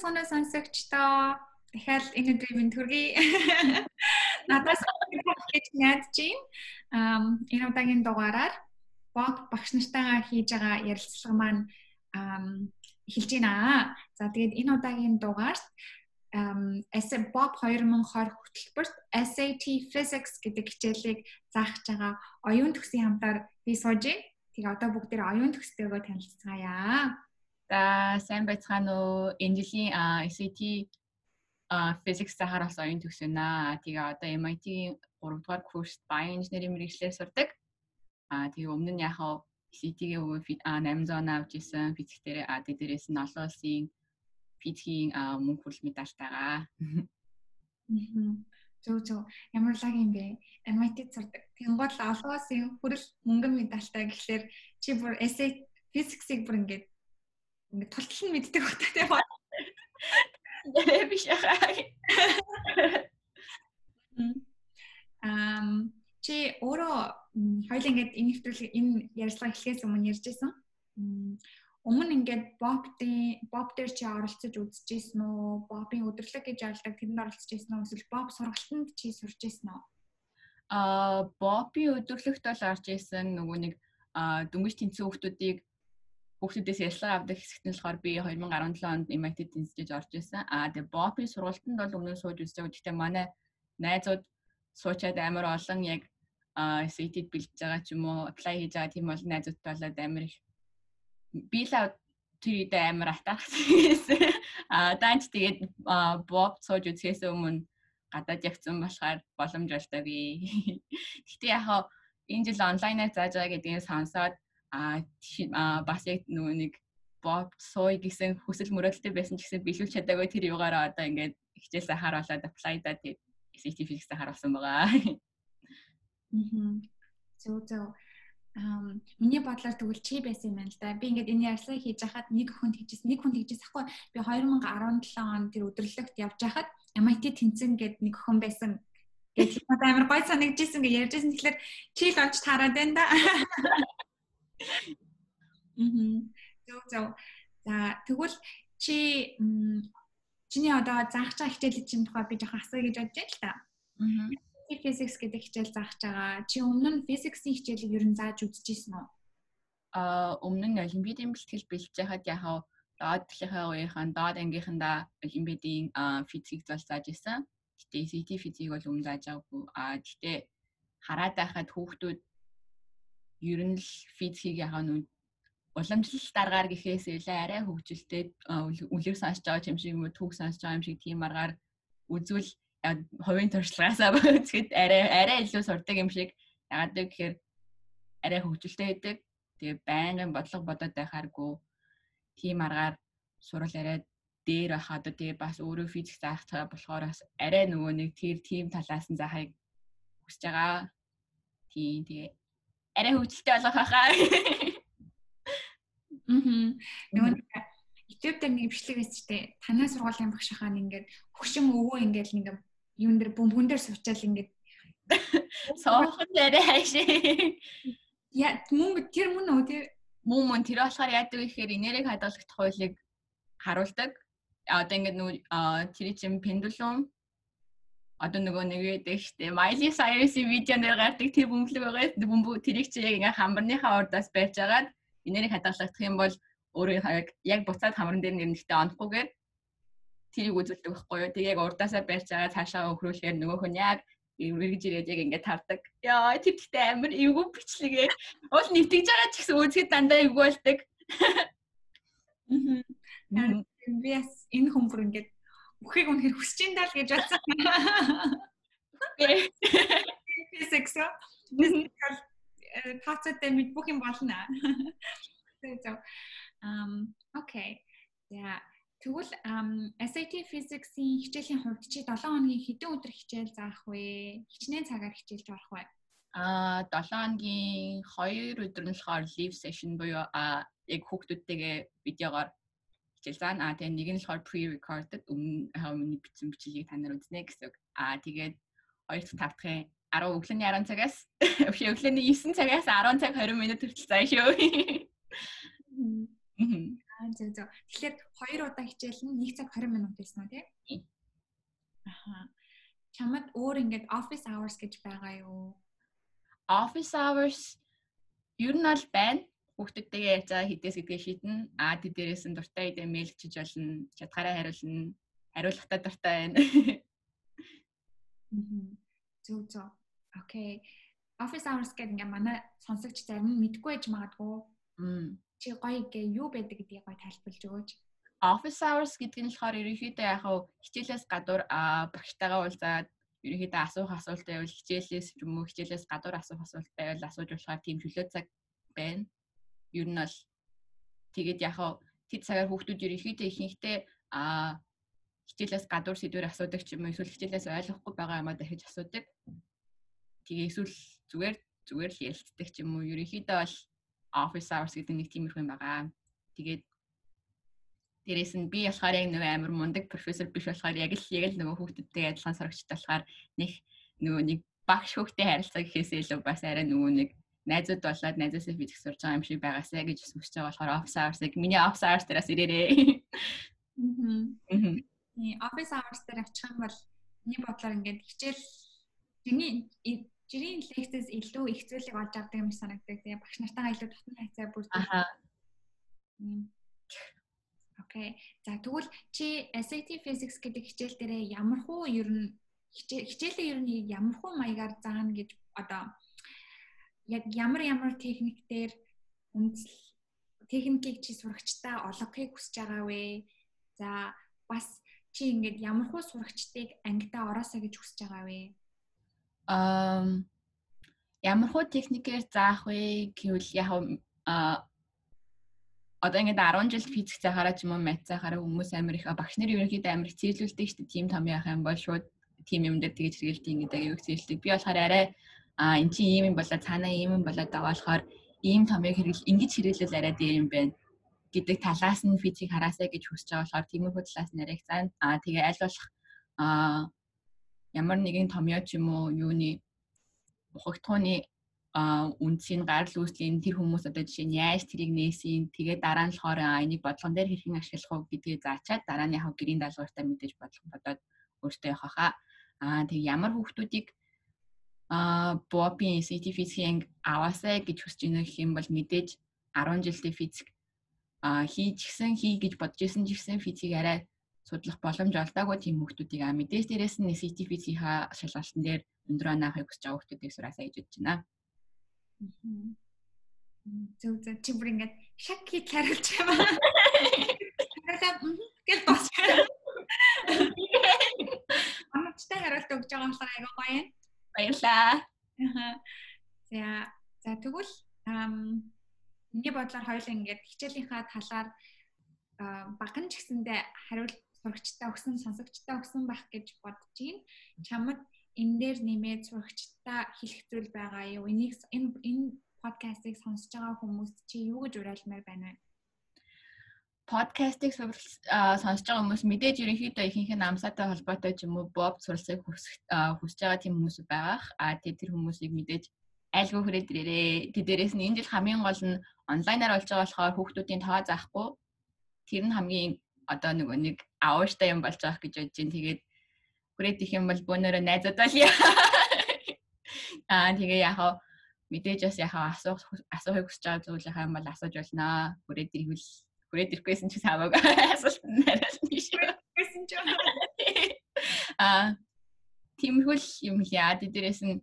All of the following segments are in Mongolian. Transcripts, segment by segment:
цоноо сонсогчдоо дахиад энэ өдрийн минь төргий. Надаас гэж найдаж байна. Энэ удаагийн дугаараар бог багш нартайгаа хийж байгаа ярилцлага маань эхэлж байна. За тэгээд энэ удаагийн дугаарт SM Bob 2020 хөтөлбөрт SAT Physics гэдэг хичээлийг заах байгаа оюун төгсийн хамтаар би сууж байна. Тэгээ одоо бүгдээр оюун төгстэйгөө танилцгаая. За сайн байцгаана уу? Энэ жилийн SAT physics захаар бас оюун төгсөнаа. Тэгээ одоо MIT-ийн 3 дугаар курст bioengineering мэрэгчлэр сурдаг. Аа тэгээ өмнө нь яхаа SAT-гийн өвөө 800 авч исэн физик дээр а дээрээс нь олон улсын физикийн мөнгө хүрэл медальтайгаа. Зөв зөв. Ямар лаг юм бэ? MIT-д сурдаг. Тэнгуул олон улсын хүрэл мөнгөн медальтай гэхлээр чи бүр SAT physics-ийг бүр ингээд ингээд тултал нь мэддэг багтаа тийм ба. Ярэ биш яхаа. Ам чи өөрөө хоёул ингээд энэ нэвтрүүлэг энэ ярилцлага эхлэхээс өмнө ярьжсэн. Өмнө ингээд бобдын боб дээр чи оролцож үзчихсэн үү? Бобын өдрлөг гэж явуулдаг тэрэнд оролцож ирсэн үү? Эсвэл боб сургалтанд чи сурч ирсэн үү? Аа бобын өдрлөгт бол орж ирсэн нөгөө нэг дөнгөж тэнцэн хүмүүсийг хүүхдүүдээс ярьслага авдаг хэсэгт нь болохоор би 2017 онд MIT тэнцэж орж исэн. Аа тэгээ Бопи сургалтанд бол өмнө сууж үзсэн. Гэхдээ манай найзууд суучаад амар олон яг SAT-д бэлдэж байгаа ч юм уу, apply хийж байгаа тийм олон найзуудтай болоод амар их би л тэр үед амар атаарсан. Аа данч тэгээд Bob сууж үзэхээс өмнө гадаад явцсан болохоор боломж болтойгүй. Гэхдээ яг энэ жил онлайнаар зааж байгаа гэдгийг сонсоод а бас яг нөгөө нэг боб сой гэсэн хүсэл мөрөөдөлтэй байсан ч гэсэн биелүүлж чадаагүй тэр югаараа одоо ингээд хичээлсээ харуулаад apply да тэгээд SAT physics-аа харуулсан байгаа. Мм. Зөв зөв. Ам миний бодлоор тэгвэл чи байсан юм байна л да. Би ингээд энэ ярьслыг хийж хахад нэг хүнд хийжсэн. Нэг хүнд хийжсэн хгүй. Би 2017 он тэр өдөрлөгт явж хахад MIT тэнцэн гэд нэг охин байсан. Тэгээд амар гой санагдчихсэн гэж ярьжсэн. Тэгэхээр чи л онч таарад байна да. Мм. Зөв зөв. За тэгвэл чи чиний одоо заах чаа хичээлийн чинь тухай би жоохон асууя гэж бодож байна л та. Аа. Physics гэдэг хичээл заах чагаа. Чи өмнө нь physics-ийн хичээлийг ер нь зааж үзчихсэн үү? Аа өмнө нь олимпиадын бэлтгэл бэлтэж байхад яхаа доод талынхаа үеийнхэн доод ангийнхандаа олимпиадын физик зал зааж исэн. Гэтэ CT физик бол өмнө зааж байгаагүй. Аа гэтэ хараад байхад хүүхдүүд ер нь л физикийг яхаа нүд уламжлалт даргаар гэхээс илүү арай хөгжилтэй үлэр сонсож байгаа юм шиг юм уу түүх сонсож байгаа юм шиг тийм аргаар үзвэл хувийн туршлагаасаа үзэхэд арай арай илүү сурдаг юм шиг ягаад гэхээр арай хөгжилтэй байдаг. Тэгээ байнгын бодлого бодоод байхааргүй тийм аргаар сурал арай дээр байхад тэгээ бас өөрөө физик заах цаа болохоор бас арай нөгөө нэг тэр тийм талаас нь заахыг хүсэж байгаа. Тийм тэгээ арай хөвгөлтэй болох хаа. Мм. Нөгөө YouTube дээр нэг бичлэг байсан ч тий. Танай сургуулийн багш хаан ингээд хөшин өвөө ингээд ингээд юун дээр бөмбөгөн дээр сувчаал ингээд соохон дээр хайшээ. Я мөн тэр мөн үү тий. Мөн мөн тэр болохоор яадаг гэхээр энерги хадгалах хуулийг харуулдаг. Одоо ингээд нөгөө тэр чинь пендулум одоо нөгөө нэг байдаг штэ Miley Cyrus-ийн видеонээр гардаг тэр бөмбөлөг байгаа бөмбөг тэрийг чи яг ингээ хамарныхаа урдаас барьж агаад энерги хадгалагдах юм бол өөрөө яг буцаад хамран дээр нэрнэхтэй онохгүйгээр тэрийг үзүүлдэг байхгүй юу. Тэг яг урдаасаа барьж агаад цаашаа өхрүүлэхээр нөгөөх нь яг эргэж ирээд яг ингээд тардаг. Яа тэр ихтэй амар эвгүй бичлэгээ. Уул нэвтэж байгаа ч гэсэн үзэхэд дандаа эвгүй болдог. Мм. Би бас энэ хүмүүр ингээд Үхийг үнэхээр хүсэж ин даа л гэж бодсон. Physics Physical тацаатай мэд бүх юм болно. So um okay. За тэгвэл SAT Physics-ийн хичээлийн хувьд чи 7 хоногийн хэдэн өдөр хичээл заах вэ? Хичнээн цагаар хичээлж орох вэ? Аа 7 хоногийн 2 өдөр нь болохоор live session буюу а яг хүүхдүүдтэйгээ видеогоор хичээл заана. Аа тэгээ нэг нь болохоор pre-recorded өмнө өмнө бичсэн бичлэгийг та нар үзнэ гэсэн үг. Аа тэгээд 2 дахь 5 дахь 10 өглөөний 10 цагаас өглөөний 9 цагаас 10 цаг 20 минут хүртэл заа шүү. Аа зөв зөв. Тэгэхээр хоёр удаа хичээл нь 1 цаг 20 минут байсан уу тий? Аха. Чамд өөр ингээд office hours гэж байгаа юу? Office hours ер нь бол байна. Хүүхдүүдтэйгээ ярьцаа хідээс гэдгээ шийднэ. Аа тэд дээрээс нь дуртай идэ мэйл чиж болно. Чадхаараа хариулна. Хариулахтаа дуртай байна. Зөв зөв. Окей. Office hours гэдэг ингээ манай сонсогч зарим нь мэдгүй байж магадгүй. Чи гоё гээ юу байдаг гэдгийг гоё тайлбарлаж өгөөч. Office hours гэдэг нь болохоор ерөнхийдөө яг хичээлээс гадуур багштайгаа уулзаад ерөнхийдөө асуух асуулт байвал хичээлээс юм уу хичээлээс гадуур асуух асуулт байвал асууж болохоор тийм чөлөө цаг байна. Ер нь бол тэгээд яг тэд цагаар хүүхдүүд ерөнхийдөө ихэнхдээ а хичээлээс гадуур сэдвэр асуудаг ч юм уу эсвэл хичээлээс ойлгохгүй байгаа юмаа дахиж асуудаг. Тэгээ эсвэл зүгээр зүгээр л ярилцдаг ч юм уу ерөнхийдөө бол office hours гэдэг нэг тиймэрхүү юм байгаа. Тэгээд Дээрээс нь би болохоор яг нөгөө амар мундаг профессор биш болохоор яг л яг л нөгөө хүүхдүүдтэй адилхан сурагчтай болохоор нэг нөгөө нэг багш хүүхдээ харилцаа гэхээсээ илүү бас арай нөгөө нэг найзууд болоод найзаасаа физик сурж байгаа юм шиг байгаасаа гэж хүсэж байгаа болохоор office hours-ыг миний office hours дээрээс ирээрээ. Аа. Office hours дээр очих юм бол миний бодлоор ингээд хичээл жиний жирийн лекцээс илүү их зүйлийг олж авдаг юм санагддаг. Тэгээ багш нартайгаа илүү татна хайцаа бүрдэх. Аа. Окей. За тэгвэл чи SAT Physics гэдэг хичээл дээрээ ямар хуу ер нь хичээлээ ер нь ямар хуу маягаар заана гэж одоо яг ямар ямар техник дээр үндэслэл техникийг чи сурагчтай олгохыг хүсэж байгаа вэ? За бас чи ингээд ямар хуу сурагчдыг ангидаа ороосоо гэж хүсэж байгаа вэ? Аа ямар хуу техникээр заах вэ гэвэл яг одоо ингээд 10 жил физик заахаараа ч юм уу мат заахаараа хүмүүс амар их багш нар ерөнхийдөө амар их цэглүүлдэг шүү дээ. Тим том яах юм бол шууд тим юм дээр тэгэж хэрэгэлдэг гэдэг аюуг цэглэлдэг. Би болохоор арай а эн чинь ийм юм болоо цаанаа ийм юм болоод байгаа болохоор ийм томыг хэрэгэл ингэж хэрэглэл арай дээр юм байна гэдэг талаас нь физик хараасаа гэж хүсэж байгаа болохоор тиймэрхүү талаас нь арай зан а тэгээ аль болох а ямар нэгэн томьёо ч юм уу юуны ухагтхууны а үндсийн гарал үүслийн тэр хүмүүс одоо жишээ нь яаж тэрийг нээсийн тэгээ дараа нь болохоор энийг бодлогон дээр хэрхэн ашиглах уу гэдгийг заачаад дараа нь яг гэрийн даалгавартай мэдээж бодлого бодоод өөртөө явах хаа. А тэг ямар хүүхдүүдийг а бопийн сертификийн аваасаа гэж хүсэж байна гэх юм бол мэдээж 10 жилдээ физик а хийчихсэн хий гэж бодож исэн ч гэсэн физик арай судлах боломж олдоогүй тийм хүүхдүүдийг а мэдээж дээрээс нь сертификийнхаа шалгалтын дээр өндөр онаахыг хүсэж байгаа хүүхдүүдийг сураасаа гэж бодож байна. Зөв зөв чи бүр ингээд шак хийж хариулж байгаа. Гэл бос. Амттай хариулт өгж байгаа болохоор айгаа гоё юм. Баярлаа. За за тэгвэл миний бодлоор хоёул ингээд хичээлийнхаа талаар баган ч гэсэндээ хариулт сурагчтай өгсөн, сонсогчтой өгсөн байх гэж бодож байна. Чамд энэ дээр нэмээд сурагчтай хэлэх зүйл байгаа юу? Энийг энэ энэ подкастыг сонсож байгаа хүмүүс чи юу гэж уриалмаар байна вэ? Подкастыг сонсож байгаа хүмүүс мэдээж ерөнхийдөө ихэнх нь амсаатай холбоотой ч юм уу боб суралцахыг хүсэж байгаа тийм хүмүүс байгаах. А тэр хүмүүсийг мэдээж айлгүй хүрээд ирээрээ. Тэ дээрээс нь энэ жил хамгийн гол нь онлайнаар болж байгаа болохоор хүүхдүүдийн тоо заахгүй. Тэр нь хамгийн одоо нөгөө нэг аавштай юм болж байгаа гэж бодож байна. Тэгээд хүрээд их юм бол бөөнөрөө найзууд болъё. Аа тэгээ яхаа мэдээж бас яхаа асуух асуухыг хүсэж байгаа зүйлийнхаа юм бол асууж болно. Хүрээд ирэвэл хүрээд ирэхгүйсэн ч хамаагүй асуулт нариална шүү. Гэсэн ч Аа тиймэрхүүл юм яа дээрээс нь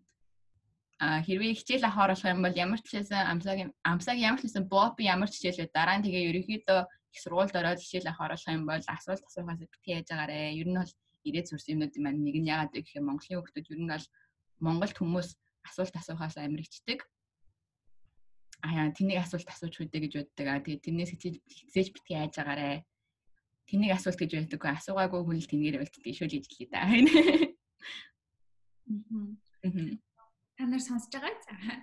а хэрвээ хичээл авахар болох юм бол ямар ч хэлсэн амсаг амсаг ямар ч хэлсэн боб ямар ч хичээлээ дараа нь тэгээ ерөнхийдөө их сургуульд ороод хичээл авахар болох юм бол асуулт асуухаас битгий яаж агаарэ ер нь бол ирээд сурсан юмнууд маань нэг нь яагаад гэх юм Монголын хүмүүс ер нь бол Монголд хүмүүс асуулт асуухаас амар ичдэг. Аа тэнийг асуулт асууж хүдэ гэж боддог. Аа тэгээ тэрнээс хизээж битгий айж агаарэ. Тэнийг асуулт гэж байдаггүй асуугаагүй хүн л тэнгэр болтдгийг шүү гэж хэлээ да. Аа та нар сонсож байгаа.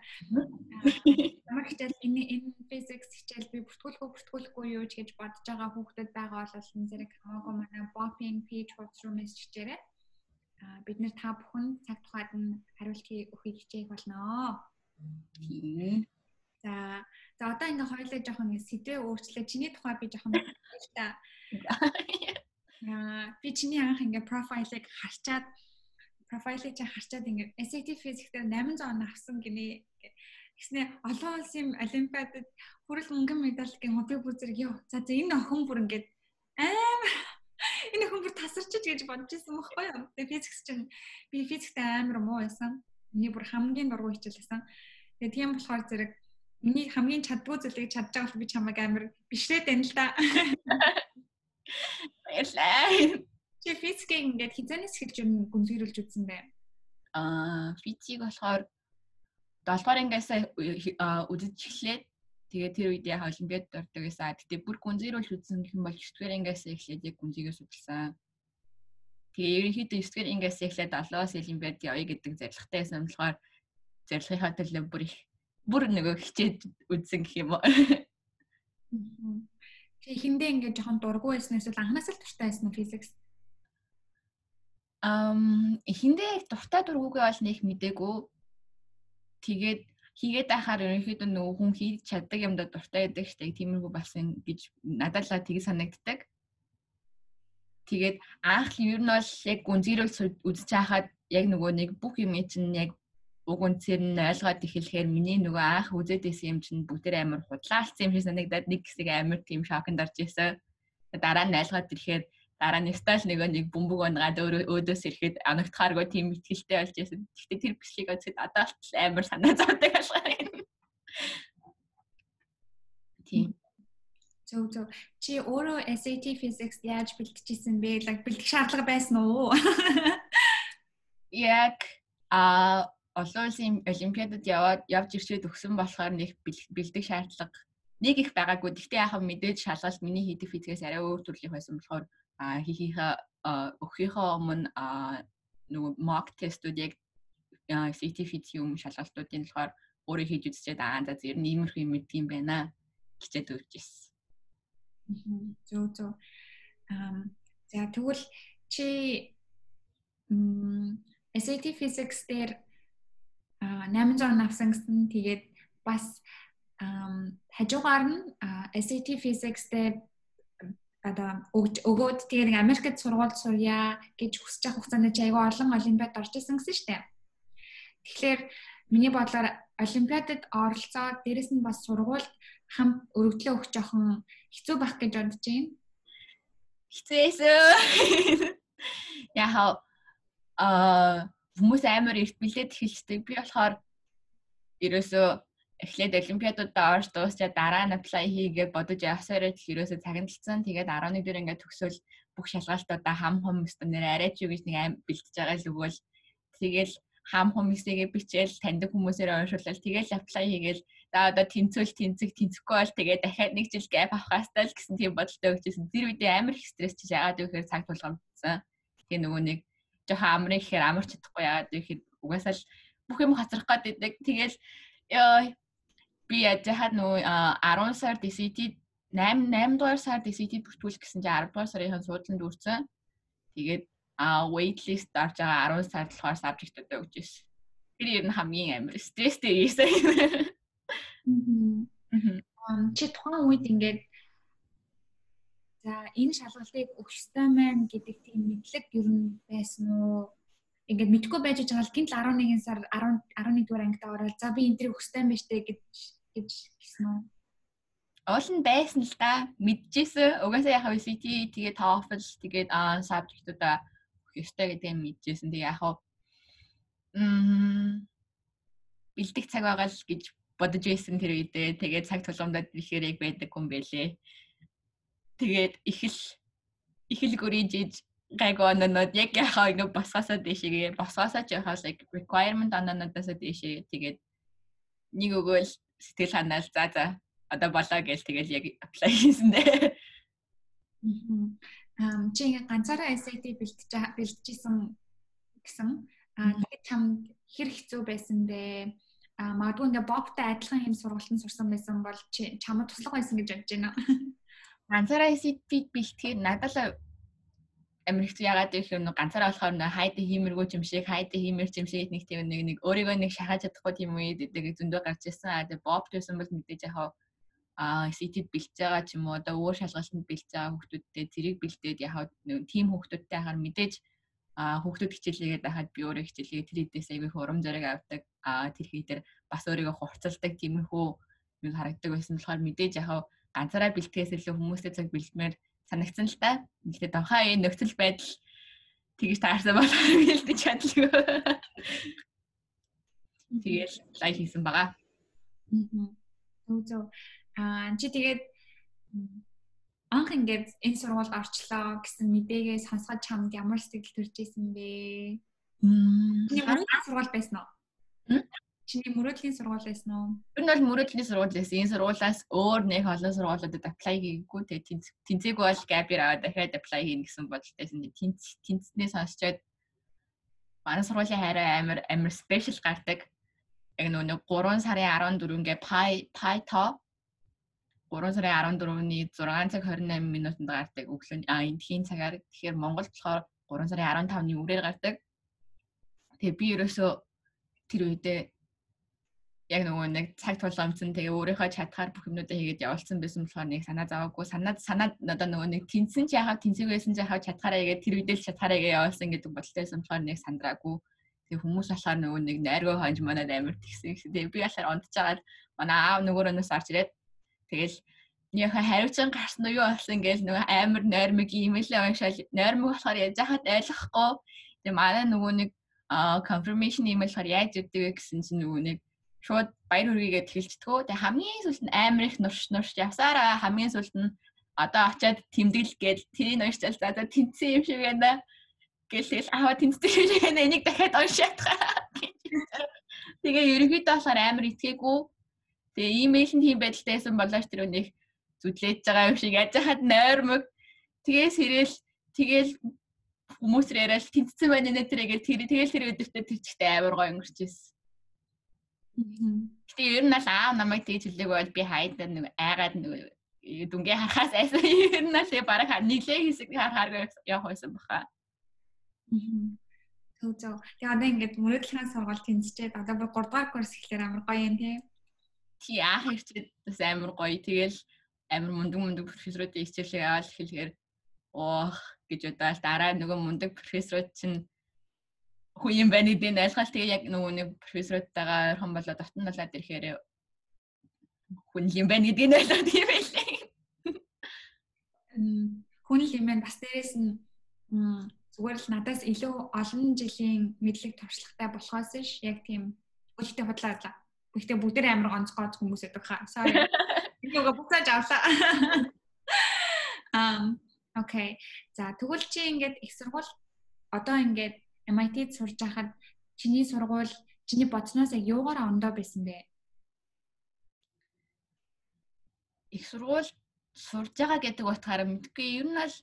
Ямар хичээл энэ энэ physics хичээл би бүртгүүлэхгүй бүртгүүлэхгүй юу гэж бодож байгаа хүүхдүүд байгаа бол энэ зэрэг хамаагүй манай bopping page мессеж хийрээ. А бид нэр та бүхэн цаг тухайд нь хариулт өгөхийг хичээх болно. За за одоо ингээ хоёулаа жоохон сэдвээ өөрчлөө. Чиний тухай би жоохон та. Яа би чиний анх ингээ профайлыг харчаад профайлыг чи харчаад ингээ SAT physics дээр 800 он авсан гинэ Гэснээр олон улсын олимпиадад хүрэл мөнгөн медаль гэх хобби бүр зэрэг ёо. За за энэ охин бүр ингээд амар энэ охин бүр тасарчиж гэж бодож ирсэн байхгүй юу? Тэгээ физикс чинь би физикт амар муу байсан. Миний бүр хамгийн дургүй хичээл байсан. Тэгээ тийм болохоор зэрэг миний хамгийн чаддгүй зүйлийг чадж байгаа бол би чамайг амар бишрээд байна л да. Баярлалаа. Чи физикийг ингээд хизэнээс эхэлж гүнзгийрүүлж үзсэн бай. Аа, физик болохоор 7 дугаар ангиас үзэж эхлээд тэгээ тэр үед яг олимпиад ордог гэсэн. Гэтэ бүр гүнзгийрүүл үзсэн юм бол 9 дугаар ангиас эхлээд яг гүнзгийгээс судалсан. Тэгээ ерөнхийдөө 9 дугаар ангиас эхлээд 7-оос олимпиад явъя гэдэг зорилготой байсан болохоор зорилгынхаа төлөө бүр их бүр нөгөө хичээд үзсэн гэх юм уу. Тэг эхэндээ ингээд жоохон дургүй байсан эсвэл анханаас л дуртай байсан уу физикс? Ам эхэндээ дуртай дургүйгээ бол нэг мдээгүй тэгээд хийгээд байхаар ерөнхийдөө нөгөө хүн хийж чаддаг юмдаа дуртай байдаг штеп тиймэрхүү болсон гэж надад л тийг санагддаг. Тэгээд анх ер нь бол яг гүнзгийрүүл үзэж байхад яг нөгөө нэг бүх юм чинь яг уг үнцээр нь ойлгоод эхлэхээр миний нөгөө анх үзээд исэн юм чинь бүгдээр амар худлаалцсан юм шиг санагдаад нэг хэсэг амар тийм шокнд орж исэн. Дараа нь ойлгоод ирэхээр дараа нь стал нөгөө нэг бөмбөг унгаад өөдөөс ирэхэд анагтахааргүй тийм ихтгэлтэй болж байсан. Гэхдээ тэр бичлэгийг үзэхэд одоо л амар санаа зовдөг ашгаа. Тийм. Зөв зөв. Чи өөрөө SAT physics яаж бэлтжижсэн бэ? Like бэлтгэх шаардлага байсан уу? Яг а олон улсын олимпиадад яваад явж ирчээд өгсөн болохоор нэг бэлтгэх шаардлага нэг их байгаагүй. Гэхдээ яхаа мэдээж шалгалт миний хийдэг физикээс арай өөр төрлийн байсан болохоор хийхийнхаа өгөхийнхөө өмнө нөгөө mock testүүд яг CTFT-юм шалгалтуудын болохоор өөрөө хийж үзчихэд аа за ер нь иймэрхүү юм мэддэг юм байна хичээд өгч ирсэн. Зөв зөв. Ам за тэгвэл чи SAT physics дээр 800 авсан гэсэн тэгээд бас хажуугаар нь SAT physics дээр одоо өгөөд тэгээ нэг Америкт сургууль сурья гэж хүсэж байгаа хугацаанд чи айгүй олон олимпиад орж исэн гэсэн шүү дээ. Тэгэхээр миний бодлоор олимпиадад оролцоод дээрэс нь бас сургуульд хам өргөдлөө өгч жоохон хэцүү байх гэж бодож байна. Хэцээсэн. Яхаа а хүмүүс амар эрт бэлдээд эхэлжтэй. Би болохоор ерөөсөө эхлээд олимпиадуудаа орж дуусчаад дараа нь apply хийгээ бодож явсараа л ерөөсөө цагналцсан. Тэгээд 11 дээр ингээд төгсөөл бүх шалгалтуудаа хам хум өстө нэр арайч юу гэж нэг аим бэлтэж байгаа л өгөөл тэгэл хам хүмүүсээгээ бичээл таньдаг хүмүүсээр уншуулал тэгэл apply хийгээл за одоо тэнцвэл тэнцэг тэнцэхгүй бол тэгээ дахиад нэг жил гэп авах хастай л гэсэн тийм бодолтой өгчээсэн. Тэр үедээ амар их стресс чиж яагаад гэхээр цаг тулгамдсан. Тэгээ нөгөө нэг жоохон амрын гэхээр амарч чадахгүй яагаад гэхээр угаасаа л бүх юм хацрах гэдэг. Тэгэл ёо би яжхад нөө 10 сар DCT 8 8 дугаар сар DCT бүртгүүл гэсэн чинь 10 дугаар сарын суудланд үрцэн. Тэгээд а waitlist авч байгаа 10 сар болохоор subject-уудаа өгч ирсэн. Тэр ер нь хамгийн амар стресстэй ийсэн. Чи тухайн үед ингээд за энэ шалгалтыг өгч ёстой маань гэдэг тийм мэдлэг ер нь байсан уу? ингээд мэдгүй байж байгаа л гинт 11 сар 10 11 дугаар ангид ороод за би энэ трийг өгстэй юм байна штэ гэж гэж гисэн үү? Олон байсан л да. Мэдчихсэн. Угаасаа яхаа CT тэгээ TOEFL тэгээд subject-уудаа өгөх ёстой гэдгийг мэдчихсэн. Тэгээ яхаа м бэлдэх цаг байгаа л гэж бодож байсан тэр үедээ. Тэгээд цаг тулгамдад ихээр яг байдаг юм бэлээ. Тэгээд их л их л гөрийж гайгүй ононод яг яхаа ингэ босгосоо дэшигээ босгосоо ч яхаа like requirement ононодоос дэшээ тэгээд нэг өгөөл сэтгэл ханаад за за одоо болоо гэж тэгэл яг apply хийсэн дээ. Аа чи ингээ ганцаараа SAT бэлтэж бэлтжсэн гэсэн аа тэгээд чам хэр хэцүү байсан бэ? Аа магадгүй ингээ бобтай адилхан юм сургалтанд сурсан байсан бол чи чамд туслах байсан гэж бодож байна. Ганцаараа SAT бэлтгэхэд надад хэцүү ягаад гэвэл нэг ганцаараа болохоор нэг хайд хиймэргүй юм шиг хайд хиймэр юм шиг нэг тийм нэг нэг өөрийгөө нэг шахаж чадахгүй тийм үед гэдэг зөндөө гарч ирсэн. А тэгээ боб гэсэн бол мэдээж яхаа а CT-д бэлтэж байгаа ч юм уу одоо өөр шалгалтанд бэлтэж байгаа хүүхдүүдтэй зэрэг бэлдээд яхаа тийм хүүхдүүдтэй хахаар мэдээж а хүүхдүүд хичээлээгээд байхад би өөрөө хичээлээ тэр хэдээс айгүй урам зориг авдаг а тэр хийдэр бас өөрийгөө хурцлдаг тиймэрхүү юм харагддаг байсан болохоор мэдээж яхаа ганцаараа бэлтгэхээс илүү хүмүүстэй цаг бэлтмээр санагдсан л та. Гэхдээ донхоо энэ нөхцөл байдал тэгж таарсан бол бэлдэж чадлаггүй. Тэгэл лайв хийсэн байгаа. Зөв зөв. Аа чи тэгээд анх ингээд энэ сургуульд орчлоо гэсэн мэдээгээ сонсгож чамд ямар сэтгэл төрж исэн бэ? Мм. Сургууль байсан уу? Чиний мөрөөдлийн сургууль байсан уу? Тэр нь бол мөрөөдлийн сургууль байсан. Энэ сургуулиас өөр нэг олон сургуулиудад apply хийгээгүй. Тэгээ тэнцээгүй бол gap-ээр аваад дахиад apply хийнэ гэсэн бодолтойсэн. Тэнц тэнцснээ сонсчоод манай сургуулийн хайраа амар амар special гардаг. Яг нөгөө 3 сарын 14-гээ pie pie to 3 сарын 14-ний 6 цаг 28 минутанд гардаг өглөө а эндхийн цагаар тэгэхээр Монголд болохоор 3 сарын 15-ны үрээр гардаг. Тэгээ би ерөөсөө тэр үедээ яг нөгөө нэг цаг тулгамдсан тэгээ өөрийнхөө чадхаар бүх юмнуудаа хийгээд явуулсан байсан болохоор нэг санаа заваагүй санаад санаад одоо нөгөө нэг тэнцэн чи яхав тэнцэг байсан чи яхав чадхаараа игээд тэр үедээ чадхаараа игээ явуулсан гэдэг бодолтойсэн болохоор нэг сандраагүй. Тэгээ хүмүүс болохоор нөгөө нэг найргоо хонж манад амар тэгсэн гэсэн тэгээ би болохоор унтчихагаад манай аав нөгөөрөөс орж ирээд тэгэл яха хариуцсан гарсан уу юу болсон гэж нөгөө амар нойрмог имэйлээ уншаал нойрмог болохоор яаж яхад ойлгохгүй. Тэгээ манай нөгөө нэг confirmation email болохоор яаж өгдөг вэ гэсэн чинь нөгөө нэг шууд баяр хүргийгээд хэлцдэггүй. Тэгээ хамгийн сүүлд нь амар их нурш нурш явсараа хамгийн сүүлд нь одоо очиад тэмдэглэл гээл тэрийг уншчаал за за тэнцсэн юм шиг байна. Гээл аваа тэнцсэн юм шиг байна. Энийг дахиад уншаад байгаа. Тэгээ ерөнхийдөө болохоор амар итгээгүй. Тэгээ имэйлэнд тийм байдалтайсан болооч тэр үнийг зүтлээж байгаа юм шиг яаж хаад нойрмог. Тэгээс ирээл тэгэл хүмүүс яриад тэнцсэн байна нэ тэргээ тэр тэгэл тэр өдөртөө тэр чихтэй амар гоё өнгөрчээсэн. Гэтэ ер нь л аав намайг тэгж хэлдэг бол би хайдаа нэг айгаад нэг дүнгээ харахаас айсан ер нь л бараг нийлээ хэсэг харахаар явах байсан баха. Төв зөө. Тэгээ одоо ингээд мөрөдлөгийн сургалт тэнцчээд одоо би 3 дугаар курс ихлээр амар гоё юм тий. Тий аах ирчээд бас амар гоё. Тэгэл амар мундаг мундаг профессоруудын хичээлээ аваад хэлэхээр оох гэж удаал дараа нөгөө мундаг профессорууд чинь хүн юм байна гэдэг нь айлгаал тэгээ яг нөгөө нэг профессоруудтайгаа ойрхон болоод дотн далаад ирэхээр хүн юм байна гэдэг нь ойлгоод юм байлээ. Хүн юм байна бас дээрэс нь зүгээр л надаас илүү олон жилийн мэдлэг туршлагатай болохоос ш яг тийм бүгдээ бодлоо. Бүгдээ бүгдээ амар гонцгой хүмүүс байдаг хаа. Sorry. Нөгөө буцааж авлаа. Um окей. За тэгвэл чи ингээд их сургууль одоо ингээд MIT-д сурж байхад чиний сургууль чиний бодсноос яг юугаар ондоо байсан бэ? Их сургууль сурж байгаа гэдэг утгаараа мэдгүй ер нь л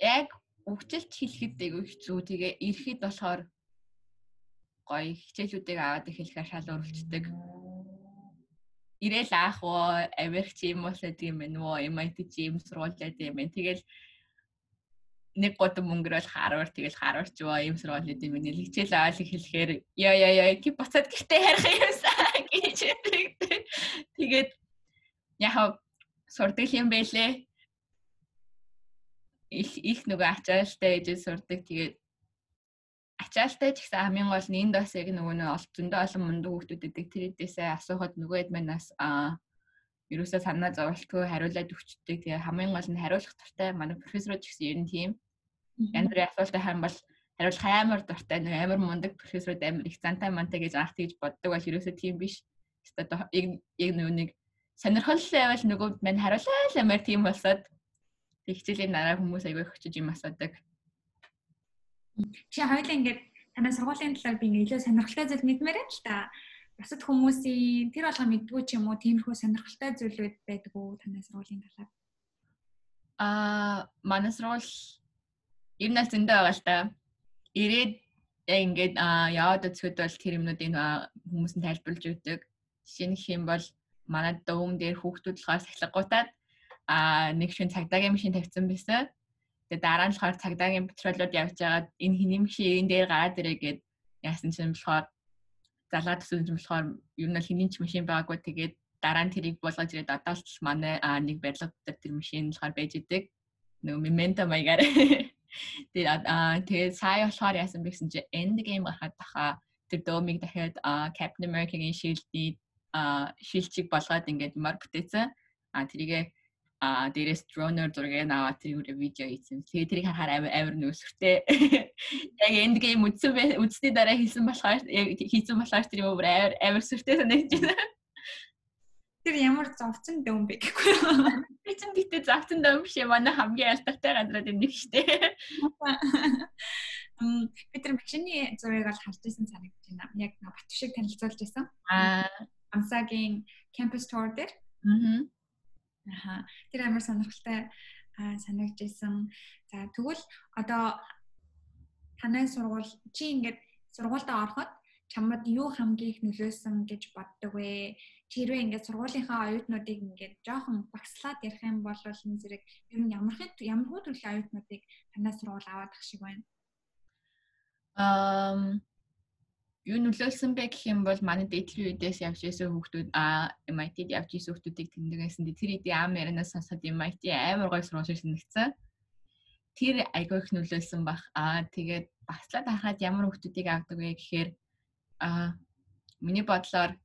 яг өвчлөлт хэлэхэд айгүй хэцүү. Тэгээ ирэхэд болохоор гоё хичээлүүдийг аваад эхлэхээр шал өрөвчдөг. Ирээл аах уу, Америк ч юм уу гэдэг юм байна уу, MIT ч юм сургуулиуд юм байна. Тэгэл нэг гот мөнгөрөөл харвар тэгэл харварч баа юм сургуулиуд юм нэ хичээл аваад хэлэхээр яа яа яа ки буцаад гэртээ харах юмсаа гэж тэгээд яхаа сурдаг юм байлээ. Их их нөгөө ачаалтай гэж сурдаг. Тэгээд ачаалтай ч гэсэн хамгийн гол нь энд бас яг нөгөө нэг зөндөө олон мундаг хүмүүс өгдөг тэрээдээсээ асуухад нөгөө хэд манаас аа ерөөсөө санаа зовлтгүй хариулаад өгчдөг. Тэгээ хамгийн гол нь хариулах туртай манай профессорууд ч гэсэн ер нь тийм Янз бүрийн асуултыг харин бол хариулах амар дуртай нэг амар мундаг профессорууд амар их зантай мантай гэж анх тэгж боддог бол ерөөсөө тийм биш. Одоо яг яг нэг сонирхол байвал нөгөө мань хариулаа амар тийм болсоод хичээлийн дараа хүмүүс аягүй хөчөж юм асуудаг. Чи хоёул ингээд танай сургуулийн талаар би ингээд илүү сонирхолтой зүйл мэдмээр байна л та. Бусад хүмүүсийн тэр болгоо мэддгүү ч юм уу тиймэрхүү сонирхолтой зүйлүүд байдаг уу танай сургуулийн талаар? Аа, манай сургууль ер нь л зөндөө байгаа л та. Ирээд яг ингээд яваад өцгöd бол тэр юмнуудыг хүмүүс нь тайлбарлаж өгдөг. Жишээ нь хэм бол манай дөвөн дээр хүүхдүүд болохоор сахилгагуудад а нэг шин цагдаагийн машин тавьсан байсан. Тэгээ дараа нь болохоор цагдаагийн патролууд явж байгаад энэ хэний энэ дээр гараад ирээ гэд яасан чинь болохоор залгаа төсөөлж болохоор ер нь хэний ч машин байгаагүй тэгээд дараа нь тэрийг болгож ирээд одоо л манай нэг барилга дээр тэр машин болохоор байж идэг. Нөгөө memento маягаар. Тэгээд аа тэгээд сая болохоор яасан бэ гэсэн чинь end game гарахад таха тэр дөөмиг дахиад Captain America-гийн шилдний шилчиг болгоод ингээд мар бүтээсэн. А тэрийгэ а дээрээс дронер зургийг аваад тэр үрэ видео хийсэн. Тэгээ тэрийг харахаар амар амар нөөсөртэй. Яг энд гейм үзсэн үзсний дараа хийсэн болохоор хийсэн болохоор тэр юм амар амар сүртэй санагдаж байна. Тэр ямар зовцсон дөм бэ гэхгүй. Би ч гэдэг зовцсон дөм биш манай хамгийн алдартай газраад юм нэг штэ. Мм би тэр машины зургийг бол харж исэн санагдаж байна. Яг Батүшиг танилцуулж исэн. Аа Амсагийн campus tour дээр. Аа Аха. Тэр амар сонирхолтой санагдж исэн. За тэгвэл одоо танай сургууль чи ингээд сургуультаа ороход чамд юу хамгийн их нөлөөсөн гэж боддог вэ? Чи хэрвээ ингээд сургуулийнхаа оюутнуудыг ингээд жоохон багслаад ярих юм бол энэ зэрэг ер нь ямар хэд ямар хөө төрлийн оюутнуудыг танай сургууль аваад ах шиг байна? Ам юу нөлөөлсөн бэ гэх юм бол манай дээдлийн үедээс явж исэн хүүхдүүд а MIT-д явж исэн хүүхдүүдийг тэмдэглэсэн. Тэр хэдийн ам ярианаас сонсоод MIT амар гой сургууль шиг санагдсан. Тэр айгүй их нөлөөлсөн бах. А тэгээд баслаад харахад ямар хүүхдүүдийг авдаг вэ гэхээр а миний бодлоор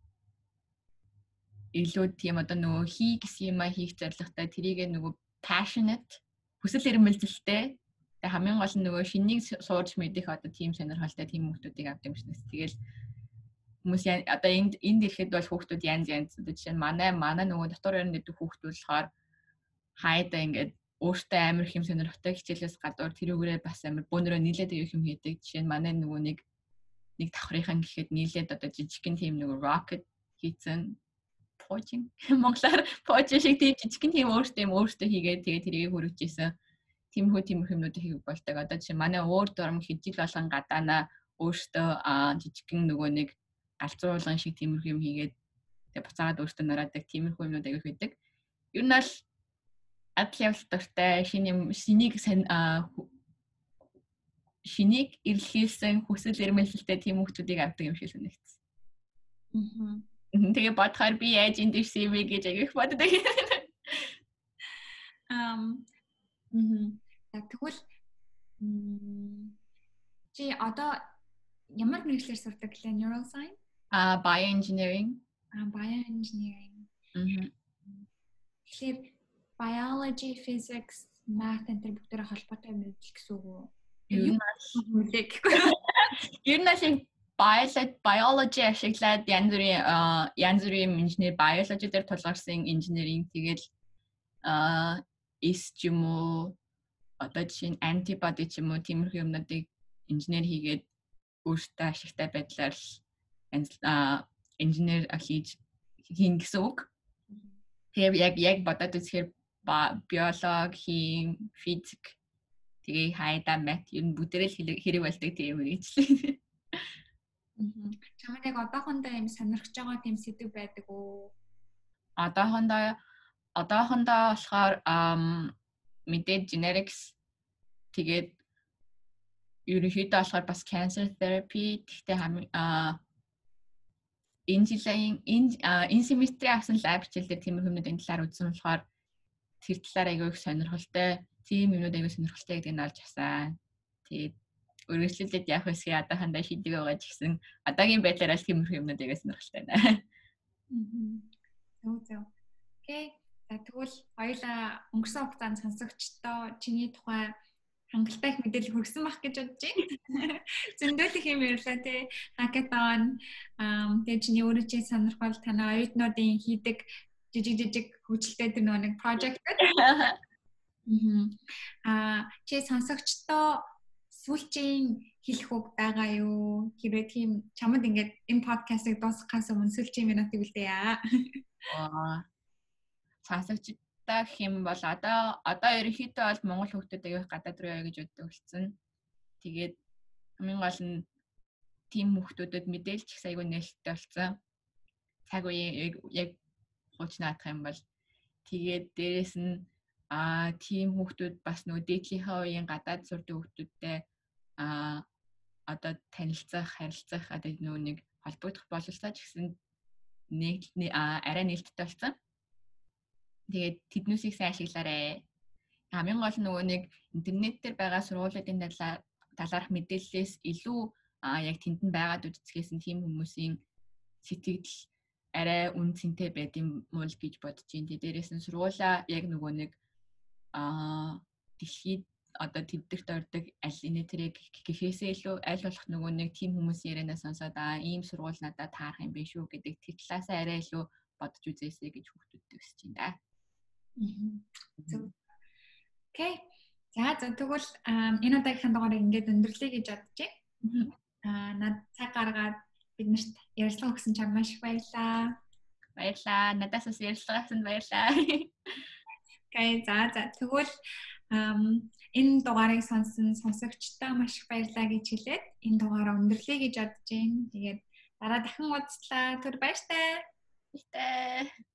илүү тийм одоо нөгөө хий гэсэн юм а хийх зорилготой тэрийг нөгөө passionate хүсэл эрмэлзэлтэй Тэгээ хамгийн гол нь нөгөө шинийг сууж мэдэх одоо team сонирхолтой team хүмүүсийг авдаг юм шиг. Тэгэл хүмүүс одоо энд энд ирэхэд бол хүүхдүүд янз янз одоо жишээ нь манай манай нөгөө дотор өрн гэдэг хүүхдүүд болохоор хайда ингээд өөртөө амар их юм сонирхтой хичээлээс гадуур тэрүүгээрээ бас амар бөөнөрөө нийлээд их юм хийдэг. Жишээ нь манай нөгөө нэг нэг давхрынхан гэхэд нийлээд одоо жижигхэн team нөгөө rocket хийцэн пожин монголоор пожин шиг тийм жижигхэн team өөртөө юм өөртөө хийгээд тэгээ тэрийг хөрвчихсэн тиймэрхүү тиймэрхүү юмнууд хийх болдог. Одоо жишээ манай өөр дурам хижил болгон гадаана өөртөө жижигхэн нөгөө нэг галзууруулган шиг тиймэрхүү юм хийгээд тэгээ буцаагаад өөртөө нараадаг тиймэрхүү юмнууд аяг байдаг. Ер нь бол атлев дуртай шинэ юм шинийг шинийг эрэлхийлсэн хүсэл эрмэлзэлтэй тийм хүмүүсийг авдаг юм шиг санагдсан. Аа. Тэгээ бодохоор би яаж энд ирсэн юм бэ гэж агих боддог. Ам Мм. За тэгвэл чи одоо ямар мэрэгчлэр сурдаг гэлээ neuroscience? А bioengineering. А bioengineering. Тэгэхээр biology, physics, math энэ төр бүгдээрээ холбоотой мэдлэг гэсэн үг үү? Юу мэдлэг гэхгүй. Ер нь шиг biology biology ашиглаад янз бүрийн янз бүрийн инженер biology дээр тулгарсан инженерийн тэгэл эс ч юм уу одоо жишээ нь антибоди ч юм уу тиймэрхүү юмнуудыг инженер хийгээд өөртөө ашигтай байдлаар инженер хийж хийн гэсэн үг. Тэгээ яг яг бодоод үзэхээр биолог, хим, физик тэгээ хайда мат ер нь бүгдээрээ хэрэг болдог тийм үгийчлээ. Чамд яг одоохондоо юм сонирхож байгаа тийм сэдв байдаг уу? Одоохондоо одоохондоо болохоор мэдээд generics тэгээд ерөнхийдөө болохоор бас cancer therapy гэхдээ хамгийн энэ жилийн энэ энэ семестри авсан лаб хичээл дээр тийм хүмүүдийн талаар үзсэн болохоор тэр талаар аягүй их сонирхолтой тийм юмнууд аягүй сонирхолтой гэдгийг нь олж авсан. Тэгээд өргөжлөлөд явах хэсгийг одоохондоо шийдэг байгаа ч гэсэн одоогийн байдлаар аль тиймэрхүү юмнууд аягүй сонирхолтой байна. Зөв зөв. Окей. Тэгвэл хоёулаа өнгөрсөн хугацаанд сонсогчдоо чиний тухай хангалттай их мэдээлэл хүргэсэн байх гэж бодож байна. Зөндөөлөх юм ярьлаа тий. Хакатон тэгээ чиний өөрөө чи сонирхол танай оюутнуудын хийдэг жижиг жижиг хөгжилтэй тэр нэг project Аа чи сонсогчдоо сүүлчийн хэлэх үг байгаа юу? Хэрвээ тийм чамд ингээд энэ подкастыг дуусгахаас өмнө сүүлчийн минутыг үлдээе. Аа сонсогчдаа гэх юм бол одоо одоо ерөнхийдөө бол монгол хүүхдүүд аяг гадаад руу яа гэж боддог болсон. Тэгээд хамгийн гол нь тийм хүүхдүүдэд мэдээлж их айгүй нээлттэй болсон. Цаг үеийн яг хуучнаадах юм бол тэгээд дээрэс нь аа тийм хүүхдүүд бас нөгөө дээдлийнхаа үеийн гадаад сурдаг хүүхдүүдтэй аа одоо танилцах, харилцах одоо нөгөө нэг холбогдох бололцоо ч гэсэн нэг арай нээлттэй болсон. Тэгээд тэднүүсийг сайн ашиглаарай. Хамгийн гол нь нөгөө нэг интернет дээр байгаа сургуулиудын талаарх мэдээллээс илүү яг тэнд нь байгаад үзцгээс нь тийм хүмүүсийн сэтгэл арай үн цэнтэй байд юм уу л гэж бодож байна. Тэ дээрээс нь сургуулаа яг нөгөө нэг аа дэлхийд одоо тэддэрт ордог аль инэ тэрэг гэхээсээ илүү аль болох нөгөө нэг тийм хүмүүс ярианаа сонсоод аа ийм сургууль надад таарах юм биш үү гэдэг тэр талаасаа арай илүү бодож үзээсэй гэж хүүхдүүдтэй өсөж байна да. Зөв. Окей. За за тэгвэл энэ удаагийн дугаарыг ингээд өндөрлөе гэж бодож байна. Аа над цаг гаргаад бид нарт ярилцлага өгсөн чам маш их баярлаа. Баярлаа. Надаас бас ярилцлага авсанд баярлаа. Окей, за за. Тэгвэл энэ дугаарыг сонсон сонсогчдоо маш их баярлалаа гэж хэлээд энэ дугаараа өндөрлөе гэж бодож байна. Тэгээд дараа дахин уулзлаа. Түр баяртай. Баяртай.